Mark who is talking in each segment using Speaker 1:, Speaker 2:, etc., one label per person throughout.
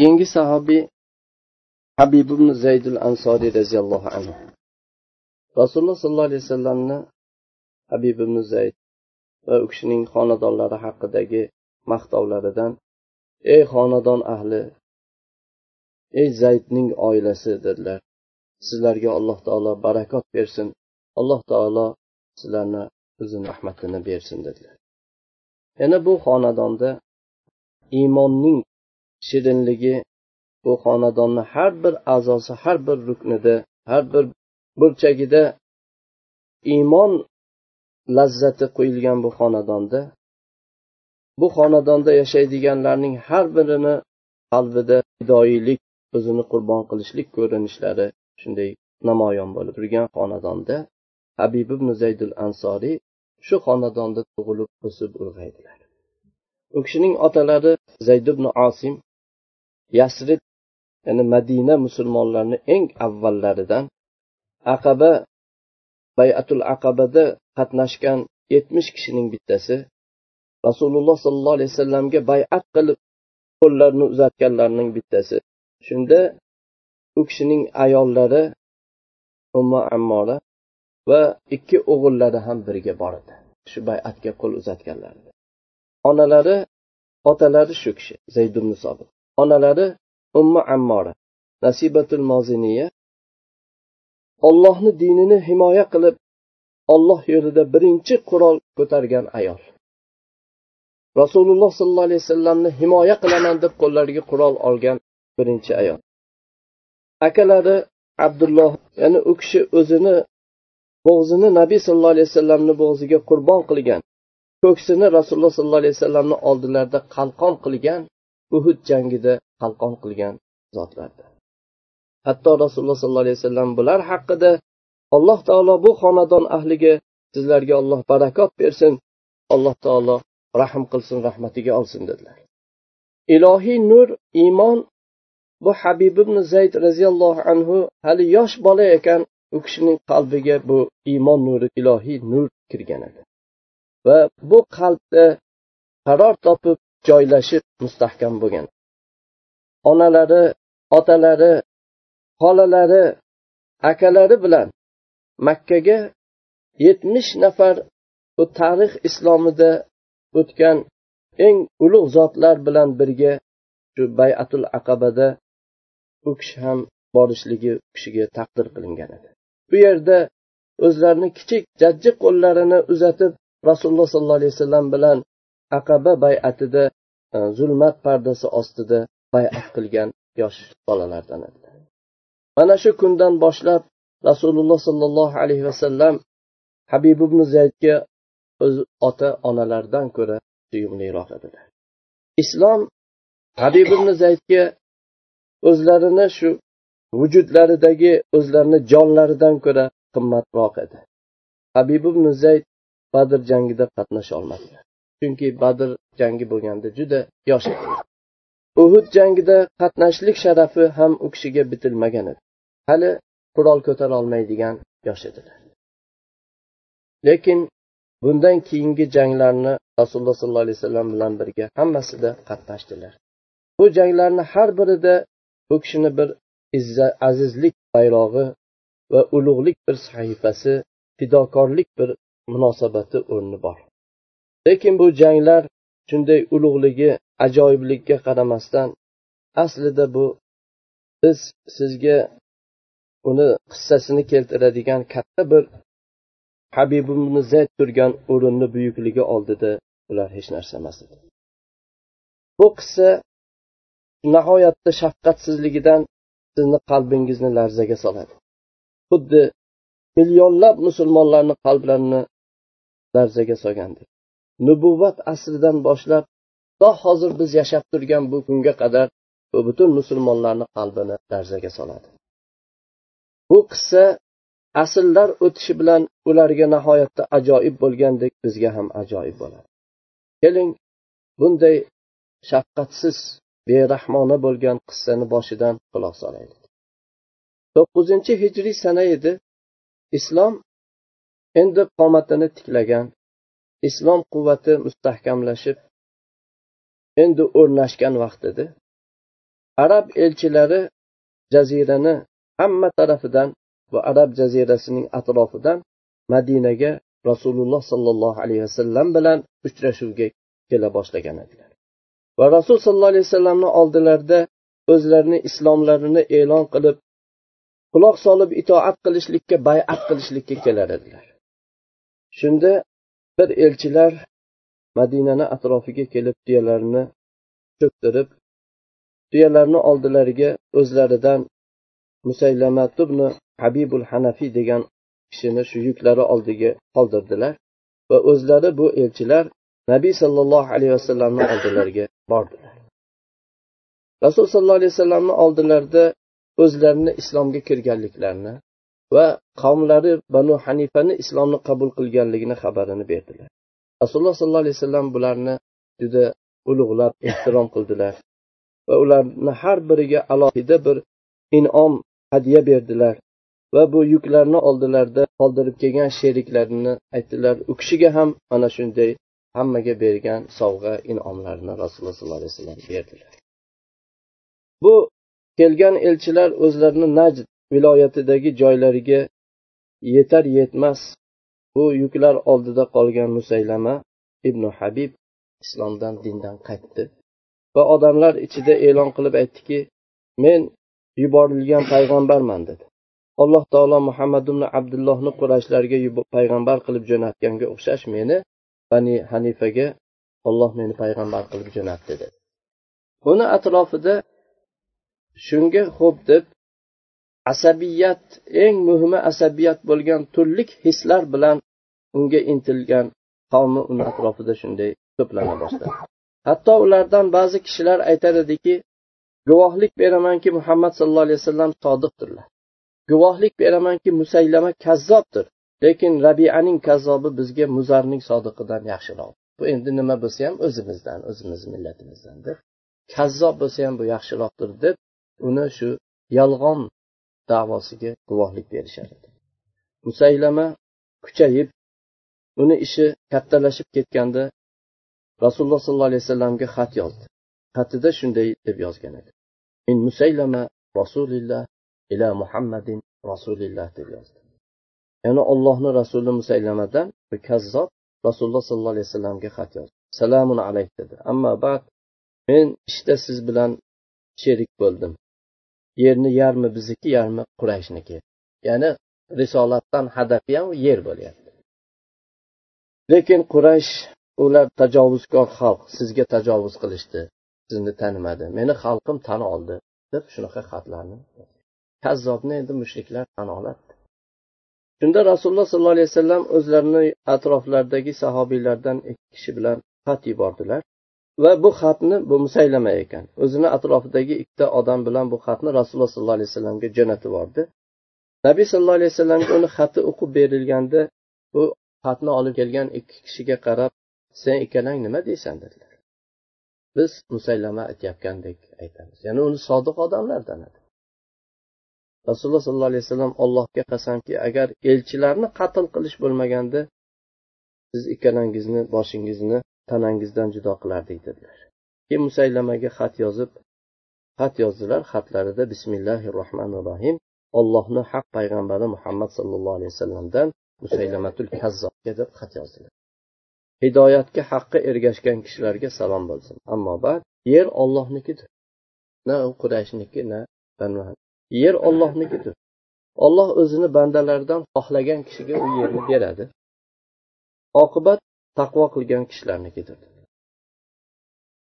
Speaker 1: keyingi sahobiy habib ibn zaydul ansoriy roziyallohu anhu. Rasululloh sollallohu alayhi vasallamni habib ibn zayd va u kishining xonadonlari haqidagi maqtovlaridan ey xonadon ahli ey zaydning oilasi dedilar. Sizlarga alloh taolo barakot bersin. Alloh taolo sizlarni o'zini rahmatini bersin dedilar. Yana bu xonadonda iymonning shirinligi bu xonadonni har bir a'zosi har bir ruknida har bir burchagida iymon lazzati qo'yilgan bu xonadonda bu xonadonda yashaydiganlarning har birini qalbida fidoyilik o'zini qurbon qilishlik ko'rinishlari shunday namoyon bo'lib turgan xonadonda habib ibn zaydul ansoriy shu xonadonda tug'ilib o'sib ulg'aydilar. U kishining otalari zayd ibn osim yasrib ya'ni madina musulmonlarni eng avvallaridan aqaba bayatul aqabada qatnashgan yetmish kishining bittasi rasululloh sollallohu alayhi vasallamga bayat qilib qo'llarini uzatganlarning bittasi. Shunda u kishining ayollari umma ammora va ikki o'g'illari ham birga bor edi shu bayatga qo'l uzatganlar onalari otalari shu kishi zayd ibn sobit onalari umma ammora nasibatul moziniya ollohni dinini himoya qilib olloh yo'lida birinchi qurol ko'targan ayol. Rasululloh sollallohu alayhi vasallamni himoya qilaman deb qo'llariga qurol olgan birinchi ayol. Akalari abdulloh ya'ni u kishi o'zini bo'g'zini nabiy sollallohu alayhi vasallamni bo'g'ziga qurbon qilgan ko'ksini rasululloh sollallohu alayhi vasallamni oldilarida qalqon qilgan uhud jangida qalqon qilgan zotlardir hatto rasululloh sollallohu alayhi vasallam bular haqida alloh taolo bu xonadon ahliga sizlarga alloh barakot bersin alloh taolo rahm qilsin rahmatiga olsin dedilar. Ilohiy nur iymon bu habib ibn zayd roziyallohu anhu hali yosh bola ekan u kishining qalbiga bu iymon nuri ilohiy nur kirgan edi. Va bu qalbda qaror topib joylashib mustahkam bo'lgan. Onalari otalari xolalari akalari bilan makkaga yetmish nafar bu tarix islomida o'tgan eng ulug' zotlar bilan birga shu bayatul aqabada u kishi ham borishligi u kishiga taqdir qilingan edi. Bu yerda o'zlarini kichik jajji qo'llarini uzatib rasululloh sollallohu alayhi vasallam bilan aqaba bayatida E, zulmat pardasi ostida bayat qilgan yosh bolalardan edilar mana shu kundan boshlab rasululloh sollallohu alayhi vasallam habib ibn zaydga o'z ota onalaridan ko'ra suyumliroq edilar. Islom habib ibn zaydga o'zlarini shu vujudlaridagi o'zlarini jonlaridan ko'ra qimmatroq edi. Habib ibn zayd badr jangida qatnasha olmadilar. Chunki badr jangi bo'lganda juda yosh edi. Uhud jangida qatnashlik sharafi ham u kishiga bitilmagan edi. Hali qurol ko'tara olmaydigan yosh edilar. Lekin bundan keyingi janglarni rasululloh sollallohu alayhi vasallam bilan birga hammasida qatnashdilar. Bu janglarni har birida bu kishini bir azizlik bayrog'i va ulug'lik bir sahifasi fidokorlik bir munosabati o'rni bor. Lekin bu janglar shunday ulug'ligi ajoyiblikka qaramasdan aslida bu biz sizga uni qissasini keltiradigan katta bir habib zayd turgan o'rinni buyukligi oldida ular hech narsa emas edi. Bu qissa nihoyatda shafqatsizligidan sizni qalbingizni larzaga soladi. Xuddi millionlab musulmonlarni qalblarini larzaga solgandek nubuvvat asridan boshlab to hozir biz yashab turgan bu kunga qadar bu butun musulmonlarni qalbini larzaga soladi. Bu qissa asrlar o'tishi bilan ularga nihoyatda ajoyib bo'lgandek bizga ham ajoyib bo'ladi. Keling bunday shafqatsiz berahmona bo'lgan qissani boshidan xulosa solaylik. To'qqizinchi hijriy sana edi. Islom endi qomatini tiklagan islom quvvati mustahkamlashib endi o'rnashgan vaqt edi. Arab elchilari jazirani hamma tarafidan va arab jazirasining atrofidan madinaga rasululloh sollallohu alayhi vasallam bilan uchrashuvga kela boshlagan edilar. Va rasul sollallohu alayhi vasallamni oldilarida o'zlarini islomlarini e'lon qilib quloq solib itoat qilishlikka bayat qilishlikka kelar edilar. Shunda bir elchilar madinani atrofiga kelib tuyalarni cho'ktirib tuyalarni oldilariga o'zlaridan musaylama habibul hanafiy degan kishini shu yuklari oldiga qoldirdilar va o'zlari bu elchilar nabiy sollallohu alayhi vasallamni oldilariga bordilar. Rasul sollallohu alayhi vasallamni oldilarida o'zlarini islomga kirganliklarini va qavmlari banu hanifani islomni qabul qilganligini xabarini berdilar. Rasululloh sollallohu alayhi vasallam bularni juda ulug'lab ehtirom qildilar va ularni har biriga alohida bir inom hadya berdilar va bu yuklarni oldilarida qoldirib kelgan sheriklarini aytdilar. U kishiga ham mana shunday hammaga bergan sovg'a inomlarni rasululloh sollallohu alayhi vasallam berdilar. Bu kelgan elchilar o'zlarini najd viloyatidagi joylariga yetar yetmas bu yuklar oldida qolgan musaylama ibn habib islomdan dindan qaytdi. Va odamlar ichida e'lon qilib aytdiki men yuborilgan payg'ambarman dedi. Alloh taolo muhammad ibn abdullohni qurashlarga payg'ambar qilib jo'natganga o'xshash meni bani hanifaga olloh meni payg'ambar qilib jo'natdi dedi. Buni atrofida shunga xo'p deb asabiyat eng muhimi asabiyat bo'lgan turlik hislar bilan unga intilgan qavmi uni atrofida shunday to'plana boshladi. Hatto ulardan ba'zi kishilar aytar ediki guvohlik beramanki muhammad sallallohu alayhi vasallam sodiqdirlar. Guvohlik beramanki musaylama kazzobdir lekin rabianing kazzobi bizga muzarning sodiqidan yaxshiroq. Bu endi nima bo'lsa ham o'zimizdan o'zimizni millatimizdan deb kazzob bo'lsa ham bu yaxshiroqdir deb uni shu yolg'on davosiga guvohlik berishar edi musaylama kuchayib uni ishi kattalashib ketganda rasululloh sollallohu alayhi vasallamga xat yozdi. Xatida shunday deb yozgan edi. Min musaylama rasulilloh ila muhammadin rasulilloh deb yozdi. Ya'ni ollohni rasuli musaylamadan bir kazzob rasululloh sollallohu alayhi vasallamga xat yozdi. Salamun alayk dedi. Ammo ba'd men ishda siz bilan sherik bo'ldim. Yerni yarmi bizniki yarmi qurayshniki ya'ni risolatdan hadafi ham yer bo'lyapti. Lekin quraysh ular tajovuzkor xalq sizga tajovuz qilishdi sizni tanimadi. Meni xalqim tan oldi deb shunaqa xatlarni kazzobni endi mushriklar tan oladi shunda rasululloh sollallohu alayhi vasallam o'zlarini atroflaridagi sahobiylardan ikki kishi bilan xat yubordilar. Va bu xatni bu musaylama ekan. O'zini atrofidagi ikkita odam bilan bu xatni rasululloh sollallohu alayhi vasallamga jo'natib yubordi nabiy sallallohu alayhi vasallamga uni xati o'qib berilganda bu xatni olib kelgan ikki kishiga qarab sen ikkalang nima deysan? dedilar. Biz musaylama aytayotgandek aytamiz. Ya'ni uni sodiq odamlardan edi. Rasululloh sollallohu alayhi vasallam allohga qasamki agar elchilarni qatl qilish bo'lmaganda siz ikkalangizni boshingizni tanangizdan judo qilardik dedilar. Keyin musaylamaga xat yozib xat yozdilar xatlarida bismillahi rohmanir rohim ollohni haq payg'ambari muhammad sallallohu alayhi vasallamdan musaylamatul kazzobga deb xat yozdilar. Hidoyatga haqqa ergashgan kishilarga salom bo'lsin. Ammo ba'd yer ollohnikidir na u qurayshniki na yer ollohnikidir olloh o'zini bandalaridan xohlagan kishiga u yerni beradi. Oqibat taqvo qilgan kishilarnikidir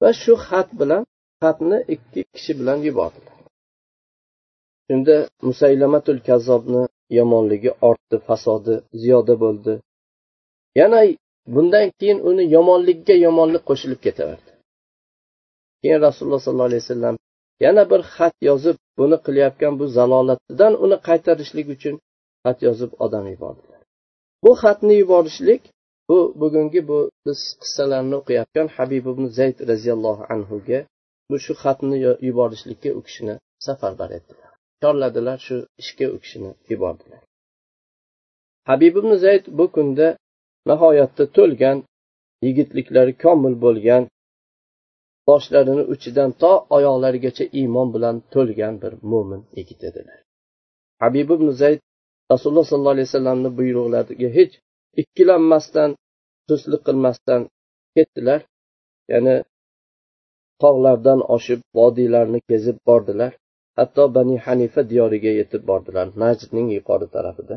Speaker 1: va shu xat bilan xatni ikki kishi bilan yubordilar shunda musaylamatul kazzobni yomonligi ortdi fasodi ziyoda bo'ldi. Yana bundan keyin uni yomonlikka yomonlik qo'shilib ketaverdi. Keyin rasululloh sollallohu alayhi vasallam yana bir xat yozib buni qilayotgan bu zalolatidan uni qaytarishlik uchun xat yozib odam yubordilar bu xatni yuborishlik bu bugungi bu biz qissalarni o'qiyotgan habib ibn zayd roziyallohu anhuga bu shu xatni yuborishlikka u kishini safarbar etdilar. Chorladilar shu ishga u kishini yubordilar. Habib ibn zayd bu kunda nihoyatda to'lgan yigitliklari komil bo'lgan boshlarini uchidan to oyoqlarigacha iymon bilan to'lgan bir mo'min yigit edilar. Habib ibn zayd rasululloh sollallohu alayhi vasallamni buyruqlariga hech ikkilanmasdan suslik qilmasdan ketdilar. Ya'ni tog'lardan oshib vodiylarni kezib bordilar. Hatto bani hanifa diyoriga yetib bordilar najdning yuqori tarafida.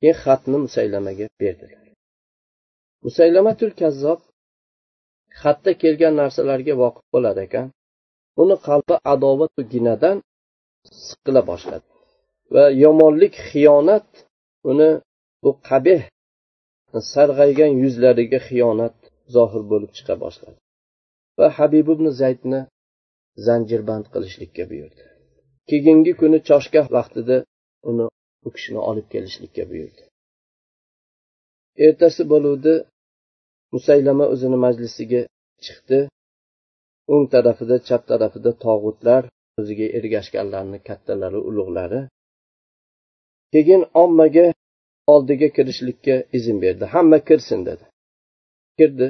Speaker 1: Keyin xatni musaylamaga berdilar. Musaylamatul kazzob xatda kelgan narsalarga voqif bo'lar ekan. Uni qalbi adovat va ginadan siqila boshladi. Va yomonlik xiyonat uni bu qabeh sarg'aygan yuzlariga xiyonat zohir bo'lib chiqa boshladi. Va habib ibn zaydni zanjirband qilishlikka buyurdi. Keyingi kuni choshgoh vaqtida uni u kishini olib kelishlikka buyurdi. Ertasi bo'luvdi musaylama o'zini majlisiga chiqdi. O'ng tarafida chap tarafida tog'utlar o'ziga ergashganlarni kattalari ulug'lari. Keyin ommaga oldiga kirishlikka izn berdi. Hamma kirsin dedi. Kirdi.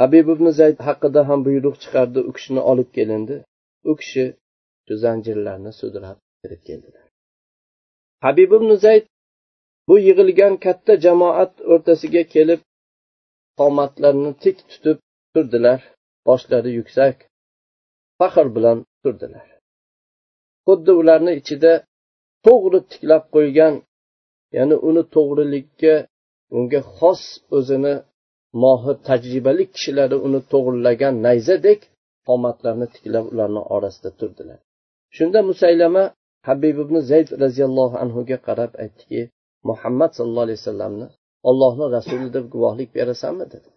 Speaker 1: Habib ibn zayd haqida ham buyruq chiqardi. U kishini olib kelindi. U kishi shu zanjirlarni sudrab kirib keldilar habib ibn zayd bu yig'ilgan katta jamoat o'rtasiga kelib qomatlarini tik tutib turdilar. Boshlari yuksak faxr bilan turdilar. Xuddi ularni ichida to'g'ri tiklab qo'ygan ya'ni uni to'g'rilikka unga xos o'zini mohir tajribali kishilari uni to'g'rilagan nayzadek qomatlarni tiklab ularni orasida turdilar. Shunda musaylama habib ibn zayd roziyallohu anhuga qarab aytdiki muhammad sallallohu alayhi vasallamni ollohni rasuli deb guvohlik berasanmi? dedi.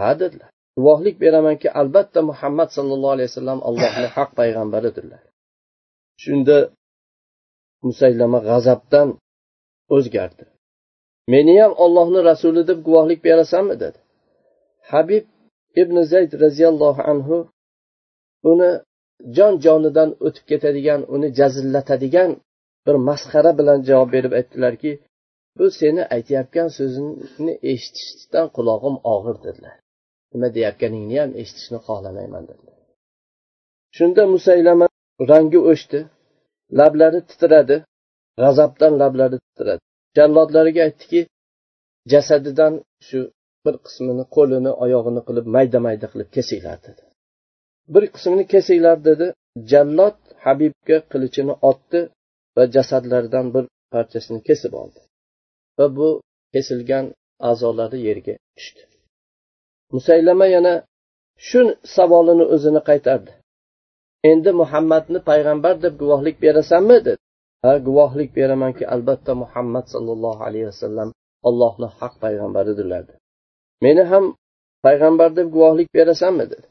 Speaker 1: Ha dedilar. Guvohlik beramanki albatta muhammad sallallohu alayhi vasallam allohni haq payg'ambaridirlar. Shunda musaylama g'azabdan o'zgardi. Meni ham ollohni rasuli deb guvohlik berasanmi dedi. Habib ibn zayd roziyallohu anhu uni jon jonidan o'tib ketadigan uni jazillatadigan bir masxara bilan javob berib aytdilarki bu seni aytayotgan so'zingni eshitishdan qulog'im og'ir dedilar. Nima deyayotganingni ham eshitishni xohlamayman dedilar. Shunda musaylama rangi o'chdi lablari titradi g'azabdan lablari titradi. Jallodlariga aytdiki jasadidan shu bir qismini qo'lini oyog'ini qilib mayda mayda qilib kesinglar dedi. Bir qismini kesinglar dedi. Jallod habibga qilichini otdi va jasadlaridan bir parchasini kesib oldi. Va bu kesilgan a'zolari yerga tushdi. Musaylama yana shu savolini o'zini qaytardi. Endi muhammadni payg'ambar deb guvohlik berasanmi dedi. Ha guvohlik beramanki albatta muhammad sollallohu alayhi vasallam allohni haq payg'ambaridirlar meni ham payg'ambar deb guvohlik berasanmi dedi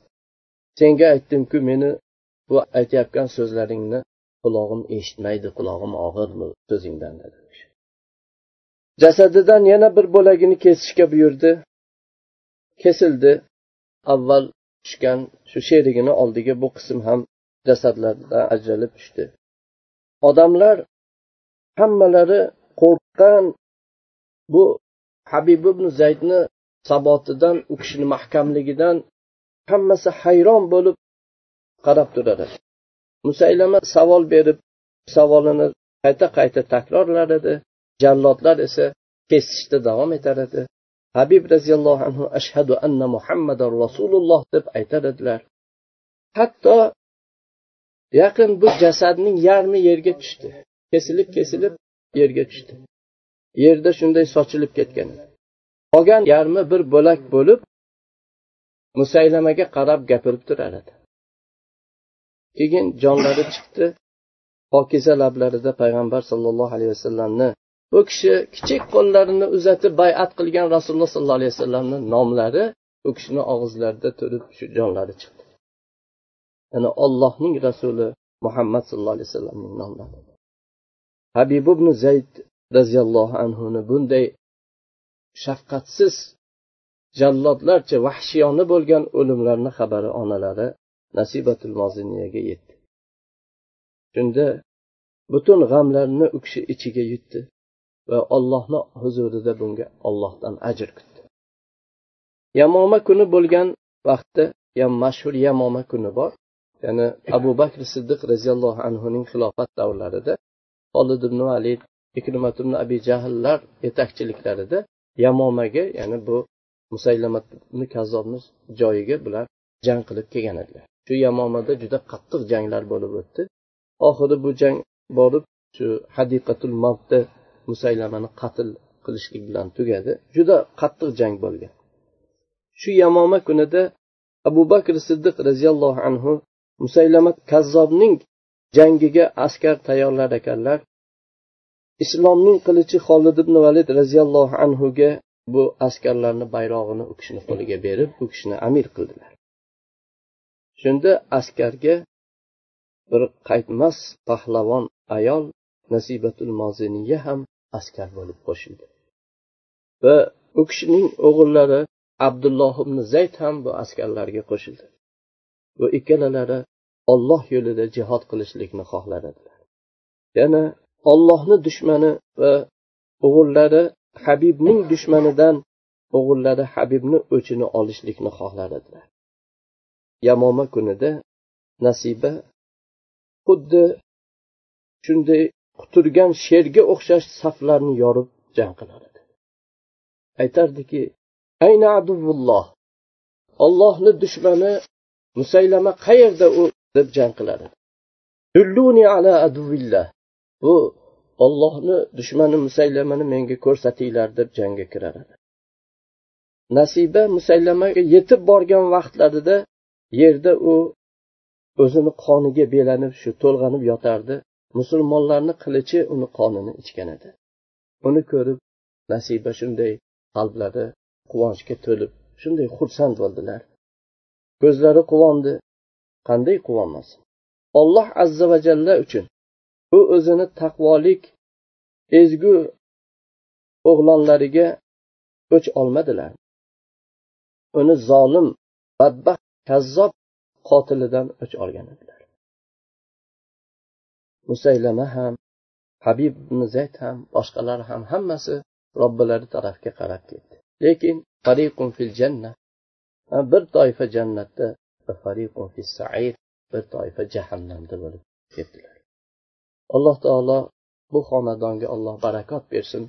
Speaker 1: senga aytdimku meni bu aytayotgan so'zlaringni qulog'im eshitmaydi qulog'im og'ir so'zingdan dedi jasadidan yana bir bo'lagini kesishga buyurdi. Kesildi. Avval tushgan shu sherigini oldiga bu qism ham jasadlardan ajralib tushdi. Odamlar hammalari qo'rqqan bu habib ibn zaydni sabotidan u kishini mahkamligidan hammasi hayron bo'lib qarab turadi. Musaylama savol berib savolini qayta qayta takrorlar edi. Jallodlar esa kesishda davom etar edi. Habib roziyallohu anhu ashhadu anna muhammadan rasululloh deb aytar edilar. Hatto yaqin bu jasadning yarmi yerga tushdi. Kesilib kesilib yerga tushdi. Yerda shunday sochilib ketgan. Qolgan yarmi bir bo'lak bo'lib musaylamaga qarab gapirib turar edi. Keyin jonlari chiqdi. Pokiza lablarida payg'ambar sollallohu alayhi vasallamni bu kishi kichik qo'llarini uzatib bayat qilgan rasululloh sollallohu alayhi vasallamni nomlari u kishini og'izlarida turib shu jonlari chiqdi. Ya'ni ollohning rasuli muhammad sallallohu alayhi vasallamning nomlari. Habib ibn zayd roziyallohu anhuni bunday shafqatsiz jallodlarcha vahshiyona bo'lgan o'limlarni xabari onalari nasibatul moziniyaga yetdi. Shunda butun g'amlarni u kishi ichiga yutdi va ollohni huzurida bunga ollohdan ajr kutdi. Yamoma kuni bo'lgan vaqtda mashhur yamoma kuni bor. Ya'ni abu bakr siddiq roziyallohu anhuning xilofat davrlarida holid ibn valid ikrimat ibn abi jahllar yetakchiliklarida yamomaga ya'ni bu musaylamat kazzobni joyiga bular jang qilib kelgan edilar. Shu yamomada juda qattiq janglar bo'lib o'tdi. Oxiri bu jang borib shu hadiqatul mavtda musaylamani qatl qilishlik bilan tugadi. Juda qattiq jang bo'lgan. Shu yamoma kunida abu bakr siddiq roziyallohu anhu musaylama kazzobning jangiga askar tayyorlar ekanlar. Islomning qilichi holid ibn valid roziyallohu anhuga bu askarlarni bayrog'ini u kishini qo'liga berib u kishini amir qildilar. Shunda askarga bir qaytmas pahlavon ayol nasibatul moziniya ham askar bo'lib qo'shildi. Va u kishining o'g'illari abdulloh ibn zayd ham bu askarlarga qo'shildi. Bu ikkalalari olloh yo'lida jihod qilishlikni xohlar edilar yana ollohni dushmani va o'g'illari habibning dushmanidan o'g'illari habibni o'chini olishlikni xohlar edilar yamoma kunida nasiba xuddi shunday quturgan sherga o'xshash saflarni yorib jang qilar edi. Aytardiki ayna aduvulloh ollohni dushmani musaylama qayerda u deb jang qilar edi bu ollohni dushmani musaylamani menga ko'rsatinglar deb jangga kirar edi nasiba musaylamaga yetib borgan vaqtlarida yerda u o'zini qoniga belanib shu to'lg'anib yotardi. Musulmonlarni qilichi uni qonini ichgan edi. Uni ko'rib nasiba shunday qalblari quvonchga to'lib shunday xursand bo'ldilar. Ko'zlari quvondi. Qanday quvonmasin? Olloh azza va jalla uchun u o'zini taqvolik ezgu o'g'lonlariga o'ch olmadilar. Uni zolim badbaxt kazzob qotilidan o'ch olgan edilar. Musaylama ham habib ibn zayd ham boshqalar ham hammasi robbilari tarafga qarab ketdi. Lekin fariqun fil janna bir toifa jannatda va fariqun fis sair bir toifa jahannamda bo'lib ketdilar alloh taolo bu xonadonga alloh barakot bersin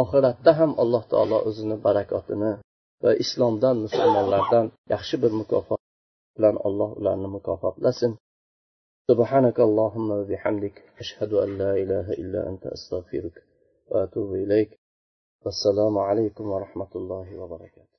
Speaker 1: oxiratda ham alloh taolo o'zini barakotini va islomdan musulmonlardan yaxshi bir mukofot bilan alloh ularni mukofotlasin سبحانك اللهم وبحمدك أشهد أن لا إله إلا أنت أستغفرك وأتوب إليك والسلام عليكم ورحمة الله وبركاته